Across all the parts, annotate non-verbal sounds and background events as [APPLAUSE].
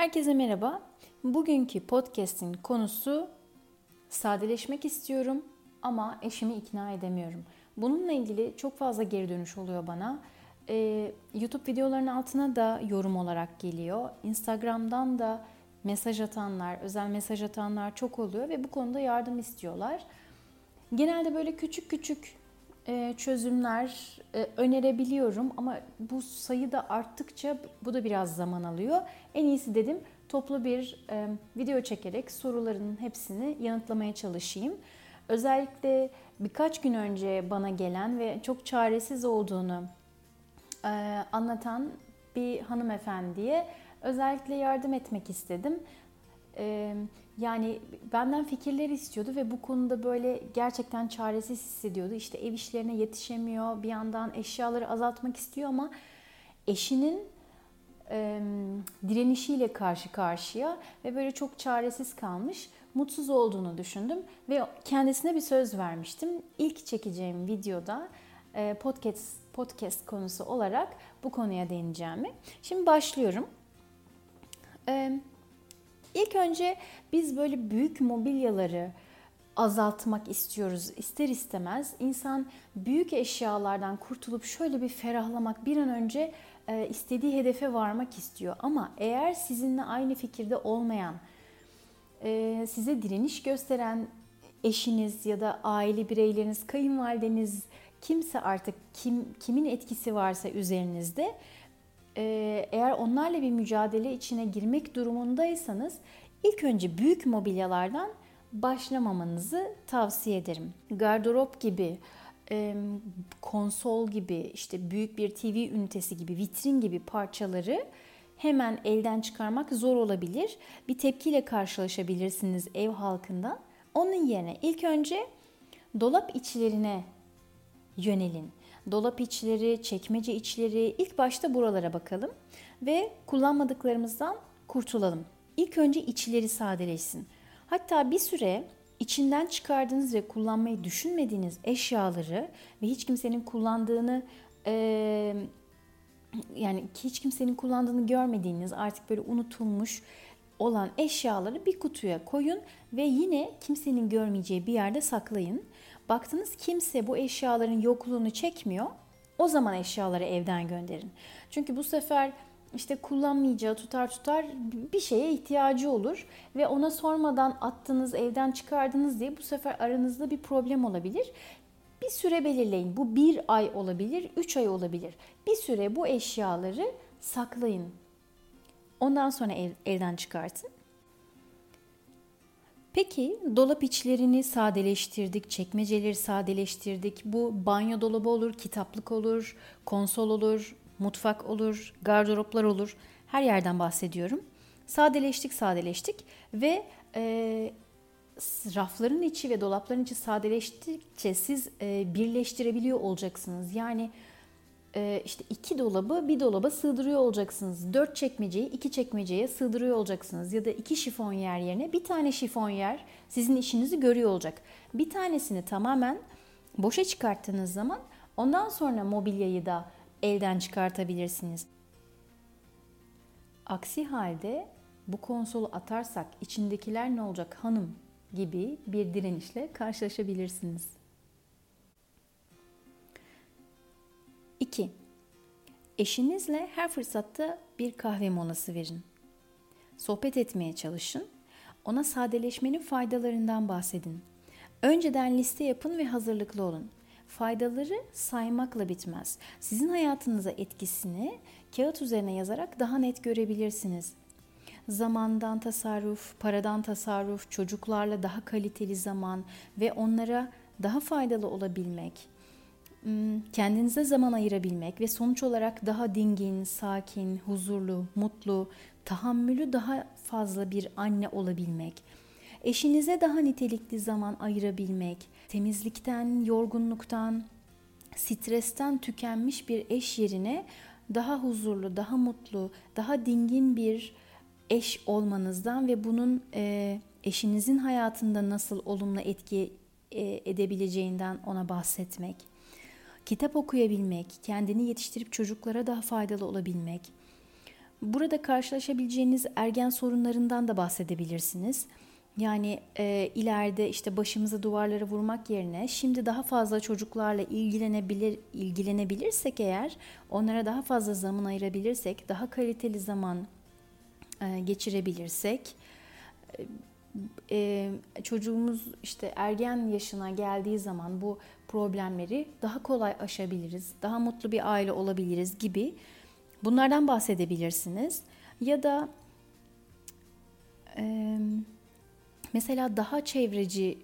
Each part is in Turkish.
Herkese merhaba. Bugünkü podcast'in konusu sadeleşmek istiyorum ama eşimi ikna edemiyorum. Bununla ilgili çok fazla geri dönüş oluyor bana. Ee, YouTube videolarının altına da yorum olarak geliyor. Instagram'dan da mesaj atanlar, özel mesaj atanlar çok oluyor ve bu konuda yardım istiyorlar. Genelde böyle küçük küçük çözümler e, önerebiliyorum ama bu sayı da arttıkça bu da biraz zaman alıyor. En iyisi dedim toplu bir e, video çekerek soruların hepsini yanıtlamaya çalışayım. Özellikle birkaç gün önce bana gelen ve çok çaresiz olduğunu anlatan bir hanımefendiye özellikle yardım etmek istedim. Yani benden fikirleri istiyordu ve bu konuda böyle gerçekten çaresiz hissediyordu. İşte ev işlerine yetişemiyor, bir yandan eşyaları azaltmak istiyor ama eşinin direnişiyle karşı karşıya ve böyle çok çaresiz kalmış, mutsuz olduğunu düşündüm ve kendisine bir söz vermiştim. İlk çekeceğim videoda podcast podcast konusu olarak bu konuya değineceğimi. Şimdi başlıyorum. E, İlk önce biz böyle büyük mobilyaları azaltmak istiyoruz ister istemez. İnsan büyük eşyalardan kurtulup şöyle bir ferahlamak, bir an önce e, istediği hedefe varmak istiyor. Ama eğer sizinle aynı fikirde olmayan, e, size direniş gösteren eşiniz ya da aile bireyleriniz, kayınvalideniz, kimse artık kim kimin etkisi varsa üzerinizde eğer onlarla bir mücadele içine girmek durumundaysanız ilk önce büyük mobilyalardan başlamamanızı tavsiye ederim. Gardırop gibi, konsol gibi, işte büyük bir TV ünitesi gibi, vitrin gibi parçaları hemen elden çıkarmak zor olabilir. Bir tepkiyle karşılaşabilirsiniz ev halkından. Onun yerine ilk önce dolap içlerine yönelin dolap içleri, çekmece içleri ilk başta buralara bakalım ve kullanmadıklarımızdan kurtulalım. İlk önce içleri sadeleşsin. Hatta bir süre içinden çıkardığınız ve kullanmayı düşünmediğiniz eşyaları ve hiç kimsenin kullandığını e, yani hiç kimsenin kullandığını görmediğiniz artık böyle unutulmuş olan eşyaları bir kutuya koyun ve yine kimsenin görmeyeceği bir yerde saklayın. Baktınız kimse bu eşyaların yokluğunu çekmiyor. O zaman eşyaları evden gönderin. Çünkü bu sefer işte kullanmayacağı tutar tutar bir şeye ihtiyacı olur ve ona sormadan attınız, evden çıkardınız diye bu sefer aranızda bir problem olabilir. Bir süre belirleyin. Bu bir ay olabilir, üç ay olabilir. Bir süre bu eşyaları saklayın. Ondan sonra ev, elden çıkartın. Peki dolap içlerini sadeleştirdik, çekmeceleri sadeleştirdik. Bu banyo dolabı olur, kitaplık olur, konsol olur, mutfak olur, gardıroplar olur. Her yerden bahsediyorum. Sadeleştik, sadeleştik ve e, rafların içi ve dolapların içi sadeleştikçe siz e, birleştirebiliyor olacaksınız. Yani işte iki dolabı bir dolaba sığdırıyor olacaksınız. Dört çekmeceyi iki çekmeceye sığdırıyor olacaksınız. Ya da iki şifon yer yerine bir tane şifon yer sizin işinizi görüyor olacak. Bir tanesini tamamen boşa çıkarttığınız zaman ondan sonra mobilyayı da elden çıkartabilirsiniz. Aksi halde bu konsolu atarsak içindekiler ne olacak hanım gibi bir direnişle karşılaşabilirsiniz. 2. Eşinizle her fırsatta bir kahve molası verin. Sohbet etmeye çalışın. Ona sadeleşmenin faydalarından bahsedin. Önceden liste yapın ve hazırlıklı olun. Faydaları saymakla bitmez. Sizin hayatınıza etkisini kağıt üzerine yazarak daha net görebilirsiniz. Zamandan tasarruf, paradan tasarruf, çocuklarla daha kaliteli zaman ve onlara daha faydalı olabilmek kendinize zaman ayırabilmek ve sonuç olarak daha dingin, sakin, huzurlu, mutlu, tahammülü daha fazla bir anne olabilmek, eşinize daha nitelikli zaman ayırabilmek, temizlikten, yorgunluktan, stresten tükenmiş bir eş yerine daha huzurlu, daha mutlu, daha dingin bir eş olmanızdan ve bunun e, eşinizin hayatında nasıl olumlu etki e, edebileceğinden ona bahsetmek kitap okuyabilmek, kendini yetiştirip çocuklara daha faydalı olabilmek, Burada karşılaşabileceğiniz ergen sorunlarından da bahsedebilirsiniz. Yani e, ileride işte başımızı duvarlara vurmak yerine şimdi daha fazla çocuklarla ilgilenebilir ilgilenebilirsek eğer onlara daha fazla zaman ayırabilirsek, daha kaliteli zaman e, geçirebilirsek e, e, çocuğumuz işte ergen yaşına geldiği zaman bu problemleri daha kolay aşabiliriz, daha mutlu bir aile olabiliriz gibi bunlardan bahsedebilirsiniz. Ya da e, mesela daha çevreci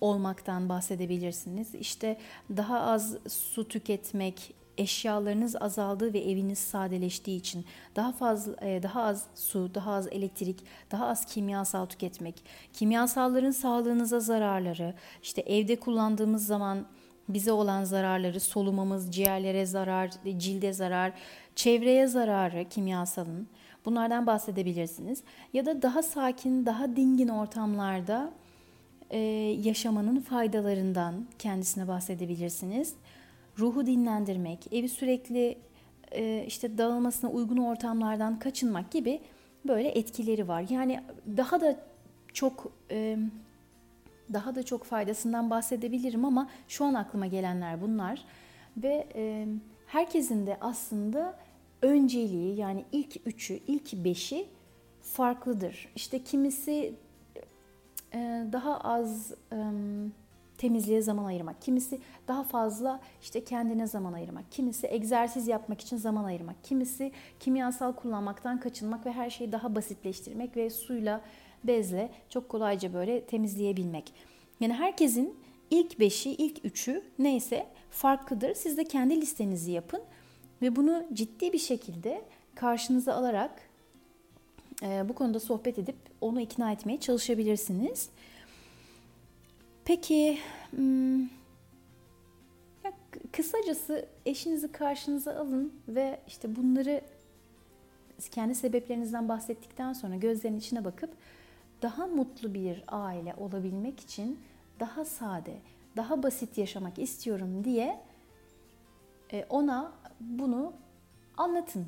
olmaktan bahsedebilirsiniz. İşte daha az su tüketmek, eşyalarınız azaldığı ve eviniz sadeleştiği için daha fazla e, daha az su, daha az elektrik, daha az kimyasal tüketmek, kimyasalların sağlığınıza zararları, işte evde kullandığımız zaman bize olan zararları, solumamız, ciğerlere zarar, cilde zarar, çevreye zararı kimyasalın. Bunlardan bahsedebilirsiniz. Ya da daha sakin, daha dingin ortamlarda e, yaşamanın faydalarından kendisine bahsedebilirsiniz ruhu dinlendirmek, evi sürekli e, işte dağılmasına uygun ortamlardan kaçınmak gibi böyle etkileri var. Yani daha da çok e, daha da çok faydasından bahsedebilirim ama şu an aklıma gelenler bunlar ve e, herkesin de aslında önceliği yani ilk üçü, ilk beşi farklıdır. İşte kimisi daha az temizliğe zaman ayırmak, kimisi daha fazla işte kendine zaman ayırmak, kimisi egzersiz yapmak için zaman ayırmak, kimisi kimyasal kullanmaktan kaçınmak ve her şeyi daha basitleştirmek ve suyla, bezle çok kolayca böyle temizleyebilmek. Yani herkesin ilk beşi, ilk üçü neyse farklıdır. Siz de kendi listenizi yapın ve bunu ciddi bir şekilde karşınıza alarak bu konuda sohbet edip onu ikna etmeye çalışabilirsiniz. Peki hmm, ya kısacası eşinizi karşınıza alın ve işte bunları kendi sebeplerinizden bahsettikten sonra gözlerinin içine bakıp daha mutlu bir aile olabilmek için daha sade, daha basit yaşamak istiyorum diye e, ona bunu anlatın.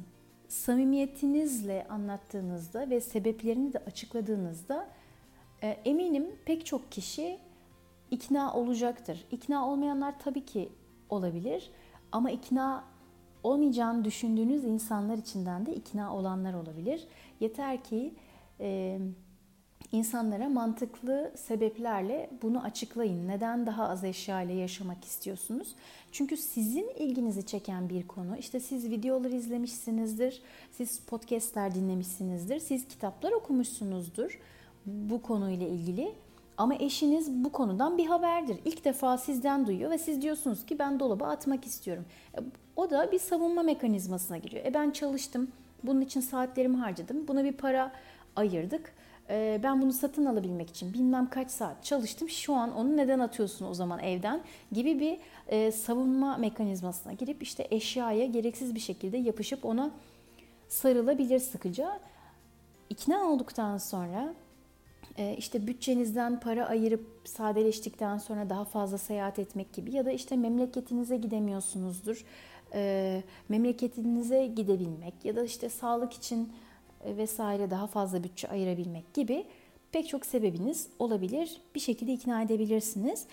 Samimiyetinizle anlattığınızda ve sebeplerini de açıkladığınızda e, eminim pek çok kişi ikna olacaktır. İkna olmayanlar tabii ki olabilir ama ikna olmayacağını düşündüğünüz insanlar içinden de ikna olanlar olabilir. Yeter ki e, insanlara mantıklı sebeplerle bunu açıklayın. Neden daha az eşya ile yaşamak istiyorsunuz? Çünkü sizin ilginizi çeken bir konu. İşte siz videolar izlemişsinizdir, siz podcastler dinlemişsinizdir, siz kitaplar okumuşsunuzdur bu konuyla ilgili ama eşiniz bu konudan bir haberdir. İlk defa sizden duyuyor ve siz diyorsunuz ki ben dolaba atmak istiyorum. E, o da bir savunma mekanizmasına giriyor. E ben çalıştım, bunun için saatlerimi harcadım, buna bir para ayırdık. E, ben bunu satın alabilmek için bilmem kaç saat çalıştım. Şu an onu neden atıyorsun o zaman evden gibi bir e, savunma mekanizmasına girip işte eşyaya gereksiz bir şekilde yapışıp ona sarılabilir sıkıca. İkna olduktan sonra işte bütçenizden para ayırıp sadeleştikten sonra daha fazla seyahat etmek gibi ya da işte memleketinize gidemiyorsunuzdur. Ee, memleketinize gidebilmek ya da işte sağlık için e, vesaire daha fazla bütçe ayırabilmek gibi pek çok sebebiniz olabilir. Bir şekilde ikna edebilirsiniz.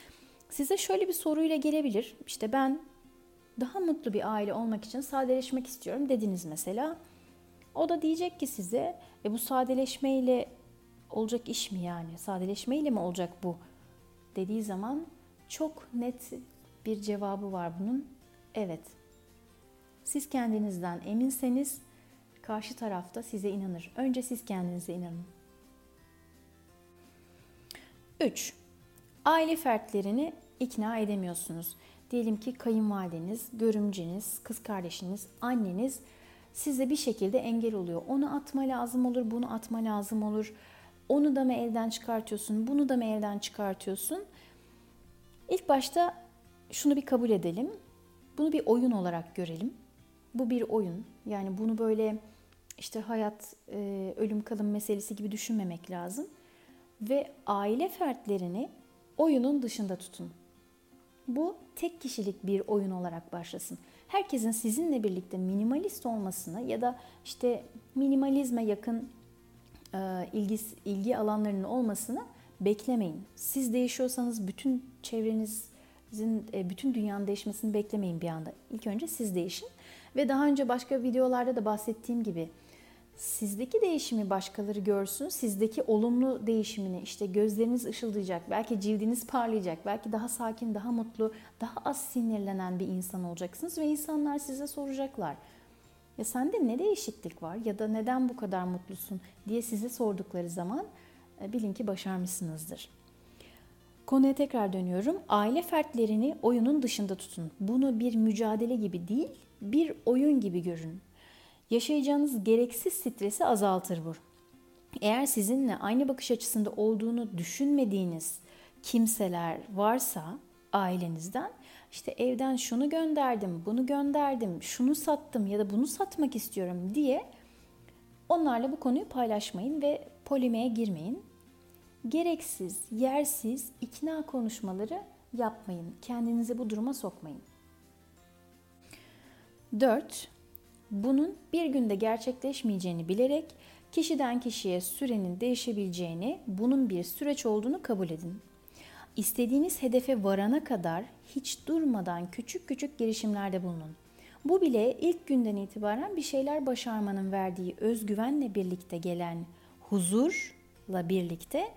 Size şöyle bir soruyla gelebilir. İşte ben daha mutlu bir aile olmak için sadeleşmek istiyorum dediniz mesela. O da diyecek ki size e bu sadeleşmeyle olacak iş mi yani? Sadeleşmeyle mi olacak bu? Dediği zaman çok net bir cevabı var bunun. Evet. Siz kendinizden eminseniz karşı tarafta size inanır. Önce siz kendinize inanın. 3. Aile fertlerini ikna edemiyorsunuz. Diyelim ki kayınvalideniz, görümceniz, kız kardeşiniz, anneniz size bir şekilde engel oluyor. Onu atma lazım olur, bunu atma lazım olur. Onu da mı elden çıkartıyorsun, bunu da mı elden çıkartıyorsun? İlk başta şunu bir kabul edelim. Bunu bir oyun olarak görelim. Bu bir oyun. Yani bunu böyle işte hayat, e, ölüm kalım meselesi gibi düşünmemek lazım. Ve aile fertlerini oyunun dışında tutun. Bu tek kişilik bir oyun olarak başlasın. herkesin sizinle birlikte minimalist olmasını ya da işte minimalizme yakın ilgi, ilgi alanlarının olmasını beklemeyin. Siz değişiyorsanız bütün çevrenizin, e, bütün dünyanın değişmesini beklemeyin bir anda. İlk önce siz değişin. Ve daha önce başka videolarda da bahsettiğim gibi sizdeki değişimi başkaları görsün. Sizdeki olumlu değişimini işte gözleriniz ışıldayacak, belki cildiniz parlayacak, belki daha sakin, daha mutlu, daha az sinirlenen bir insan olacaksınız ve insanlar size soracaklar. Ya sende ne değişiklik var ya da neden bu kadar mutlusun diye size sordukları zaman e, bilin ki başarmışsınızdır. Konuya tekrar dönüyorum. Aile fertlerini oyunun dışında tutun. Bunu bir mücadele gibi değil, bir oyun gibi görün. Yaşayacağınız gereksiz stresi azaltır bu. Eğer sizinle aynı bakış açısında olduğunu düşünmediğiniz kimseler varsa ailenizden işte evden şunu gönderdim, bunu gönderdim, şunu sattım ya da bunu satmak istiyorum diye onlarla bu konuyu paylaşmayın ve polemeye girmeyin. Gereksiz, yersiz ikna konuşmaları yapmayın. Kendinizi bu duruma sokmayın. 4. Bunun bir günde gerçekleşmeyeceğini bilerek kişiden kişiye sürenin değişebileceğini, bunun bir süreç olduğunu kabul edin. İstediğiniz hedefe varana kadar hiç durmadan küçük küçük girişimlerde bulunun. Bu bile ilk günden itibaren bir şeyler başarmanın verdiği özgüvenle birlikte gelen huzurla birlikte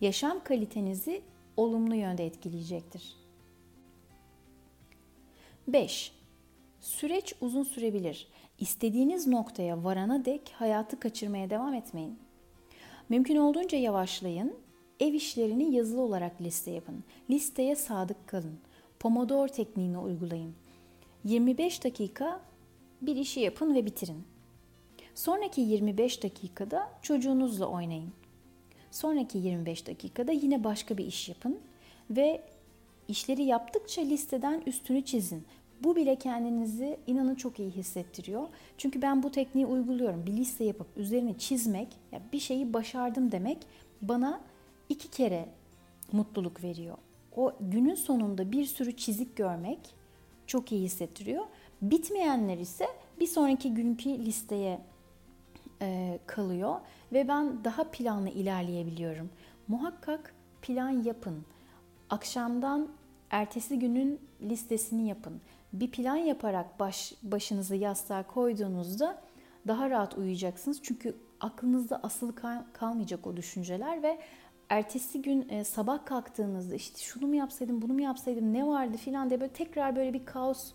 yaşam kalitenizi olumlu yönde etkileyecektir. 5. Süreç uzun sürebilir. İstediğiniz noktaya varana dek hayatı kaçırmaya devam etmeyin. Mümkün olduğunca yavaşlayın. Ev işlerini yazılı olarak liste yapın. Listeye sadık kalın. Pomodoro tekniğini uygulayın. 25 dakika bir işi yapın ve bitirin. Sonraki 25 dakikada çocuğunuzla oynayın. Sonraki 25 dakikada yine başka bir iş yapın ve işleri yaptıkça listeden üstünü çizin. Bu bile kendinizi inanın çok iyi hissettiriyor. Çünkü ben bu tekniği uyguluyorum. Bir liste yapıp üzerine çizmek, ya bir şeyi başardım demek bana iki kere mutluluk veriyor. O günün sonunda bir sürü çizik görmek çok iyi hissettiriyor. Bitmeyenler ise bir sonraki günkü listeye e, kalıyor ve ben daha planlı ilerleyebiliyorum. Muhakkak plan yapın. Akşamdan ertesi günün listesini yapın. Bir plan yaparak baş, başınızı yastığa koyduğunuzda daha rahat uyuyacaksınız. Çünkü aklınızda asılı kal, kalmayacak o düşünceler ve ertesi gün e, sabah kalktığınızda işte şunu mu yapsaydım, bunu mu yapsaydım, ne vardı filan diye böyle tekrar böyle bir kaos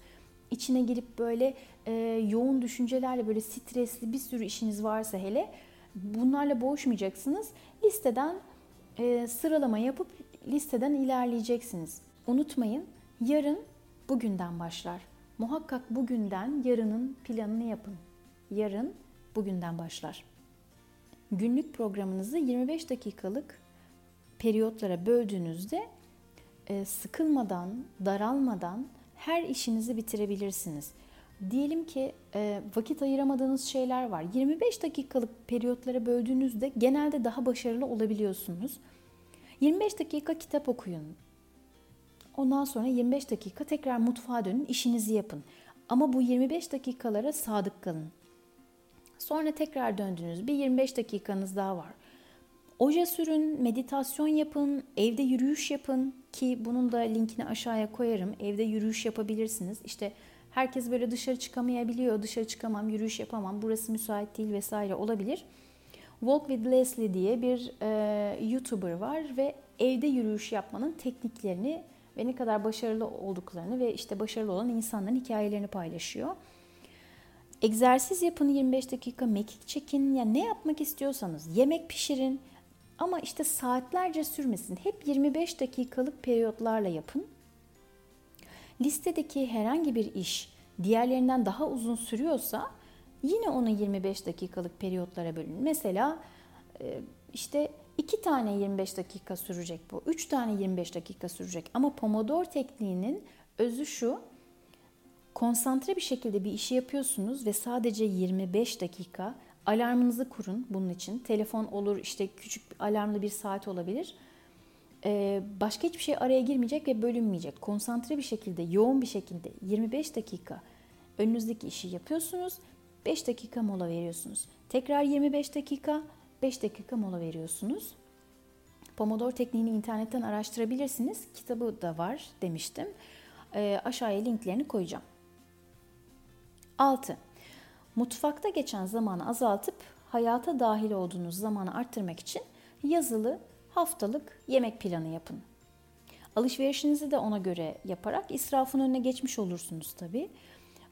içine girip böyle e, yoğun düşüncelerle böyle stresli bir sürü işiniz varsa hele bunlarla boğuşmayacaksınız. Listeden e, sıralama yapıp listeden ilerleyeceksiniz. Unutmayın yarın bugünden başlar. Muhakkak bugünden yarının planını yapın. Yarın bugünden başlar. Günlük programınızı 25 dakikalık periyotlara böldüğünüzde e, sıkılmadan, daralmadan her işinizi bitirebilirsiniz. Diyelim ki e, vakit ayıramadığınız şeyler var. 25 dakikalık periyotlara böldüğünüzde genelde daha başarılı olabiliyorsunuz. 25 dakika kitap okuyun. Ondan sonra 25 dakika tekrar mutfağa dönün, işinizi yapın. Ama bu 25 dakikalara sadık kalın. Sonra tekrar döndünüz. Bir 25 dakikanız daha var. Oje sürün, meditasyon yapın, evde yürüyüş yapın ki bunun da linkini aşağıya koyarım. Evde yürüyüş yapabilirsiniz. İşte herkes böyle dışarı çıkamayabiliyor. Dışarı çıkamam, yürüyüş yapamam, burası müsait değil vesaire olabilir. Walk with Leslie diye bir e, YouTuber var ve evde yürüyüş yapmanın tekniklerini ve ne kadar başarılı olduklarını ve işte başarılı olan insanların hikayelerini paylaşıyor. Egzersiz yapın 25 dakika, mekik çekin ya ne yapmak istiyorsanız yemek pişirin, ama işte saatlerce sürmesin. Hep 25 dakikalık periyotlarla yapın. Listedeki herhangi bir iş diğerlerinden daha uzun sürüyorsa yine onu 25 dakikalık periyotlara bölün. Mesela e, işte iki tane 25 dakika sürecek bu. Üç tane 25 dakika sürecek. Ama Pomodoro tekniğinin özü şu. Konsantre bir şekilde bir işi yapıyorsunuz ve sadece 25 dakika Alarmınızı kurun bunun için. Telefon olur, işte küçük alarmlı bir saat olabilir. Ee, başka hiçbir şey araya girmeyecek ve bölünmeyecek. Konsantre bir şekilde, yoğun bir şekilde 25 dakika Önünüzdeki işi yapıyorsunuz. 5 dakika mola veriyorsunuz. Tekrar 25 dakika, 5 dakika mola veriyorsunuz. Pomodoro tekniğini internetten araştırabilirsiniz. Kitabı da var demiştim. E, aşağıya linklerini koyacağım. 6. Mutfakta geçen zamanı azaltıp hayata dahil olduğunuz zamanı arttırmak için yazılı haftalık yemek planı yapın. Alışverişinizi de ona göre yaparak israfın önüne geçmiş olursunuz tabii.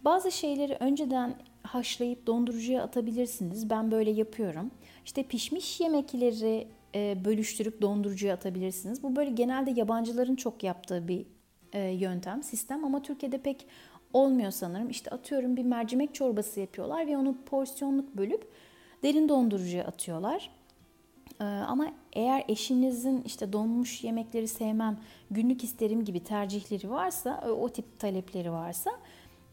Bazı şeyleri önceden haşlayıp dondurucuya atabilirsiniz. Ben böyle yapıyorum. İşte pişmiş yemekleri e, bölüştürüp dondurucuya atabilirsiniz. Bu böyle genelde yabancıların çok yaptığı bir e, yöntem, sistem ama Türkiye'de pek olmuyor sanırım. İşte atıyorum bir mercimek çorbası yapıyorlar ve onu porsiyonluk bölüp derin dondurucuya atıyorlar. Ee, ama eğer eşinizin işte donmuş yemekleri sevmem, günlük isterim gibi tercihleri varsa, o tip talepleri varsa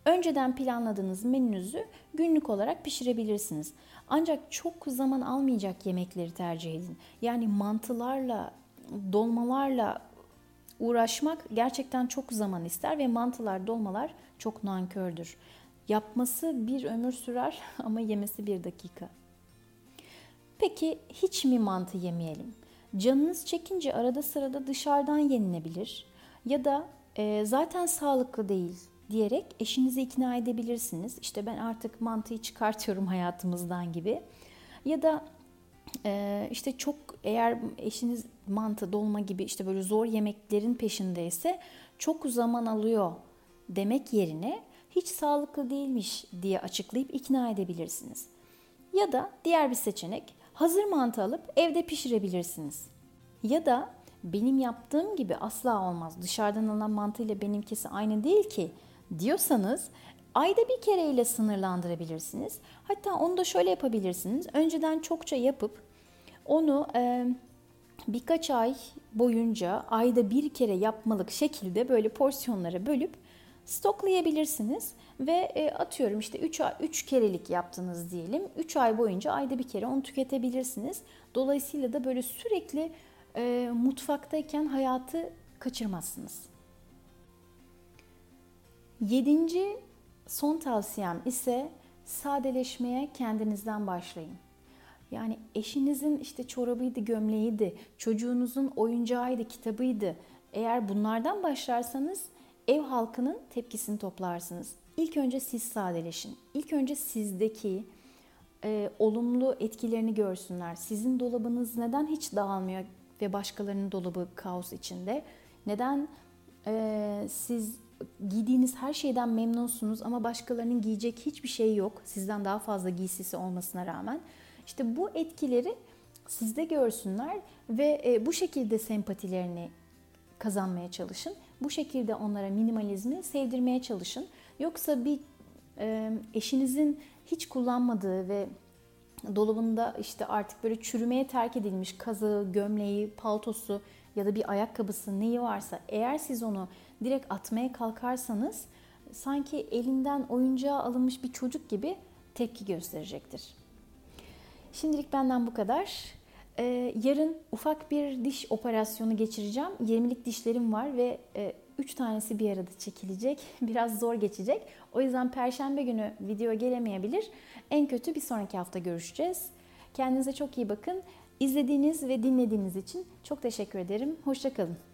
önceden planladığınız menünüzü günlük olarak pişirebilirsiniz. Ancak çok zaman almayacak yemekleri tercih edin. Yani mantılarla, dolmalarla uğraşmak gerçekten çok zaman ister ve mantılar, dolmalar çok nankördür. Yapması bir ömür sürer [LAUGHS] ama yemesi bir dakika. Peki hiç mi mantı yemeyelim? Canınız çekince arada sırada dışarıdan yenilebilir ya da e, zaten sağlıklı değil diyerek eşinizi ikna edebilirsiniz. İşte ben artık mantıyı çıkartıyorum [LAUGHS] hayatımızdan gibi. Ya da e, işte çok eğer eşiniz mantı, dolma gibi işte böyle zor yemeklerin peşindeyse çok zaman alıyor demek yerine hiç sağlıklı değilmiş diye açıklayıp ikna edebilirsiniz. Ya da diğer bir seçenek hazır mantı alıp evde pişirebilirsiniz. Ya da benim yaptığım gibi asla olmaz. Dışarıdan alınan mantı ile benimkisi aynı değil ki diyorsanız ayda bir kereyle sınırlandırabilirsiniz. Hatta onu da şöyle yapabilirsiniz. Önceden çokça yapıp onu e, birkaç ay boyunca ayda bir kere yapmalık şekilde böyle porsiyonlara bölüp stoklayabilirsiniz ve e, atıyorum işte 3 3 kerelik yaptınız diyelim. 3 ay boyunca ayda bir kere onu tüketebilirsiniz. Dolayısıyla da böyle sürekli e, mutfaktayken hayatı kaçırmazsınız. Yedinci son tavsiyem ise sadeleşmeye kendinizden başlayın. Yani eşinizin işte çorabıydı, gömleğiydi, çocuğunuzun oyuncağıydı, kitabıydı. Eğer bunlardan başlarsanız ev halkının tepkisini toplarsınız. İlk önce siz sadeleşin. İlk önce sizdeki e, olumlu etkilerini görsünler. Sizin dolabınız neden hiç dağılmıyor ve başkalarının dolabı kaos içinde? Neden e, siz giydiğiniz her şeyden memnunsunuz ama başkalarının giyecek hiçbir şey yok. Sizden daha fazla giysisi olmasına rağmen. İşte bu etkileri sizde görsünler ve e, bu şekilde sempatilerini kazanmaya çalışın. Bu şekilde onlara minimalizmi sevdirmeye çalışın. Yoksa bir e, eşinizin hiç kullanmadığı ve dolabında işte artık böyle çürümeye terk edilmiş kazığı, gömleği, paltosu ya da bir ayakkabısı neyi varsa eğer siz onu direkt atmaya kalkarsanız sanki elinden oyuncağı alınmış bir çocuk gibi tepki gösterecektir. Şimdilik benden bu kadar. Ee, yarın ufak bir diş operasyonu geçireceğim. 20'lik dişlerim var ve e, 3 tanesi bir arada çekilecek. [LAUGHS] Biraz zor geçecek. O yüzden perşembe günü video gelemeyebilir. En kötü bir sonraki hafta görüşeceğiz. Kendinize çok iyi bakın. İzlediğiniz ve dinlediğiniz için çok teşekkür ederim. Hoşçakalın.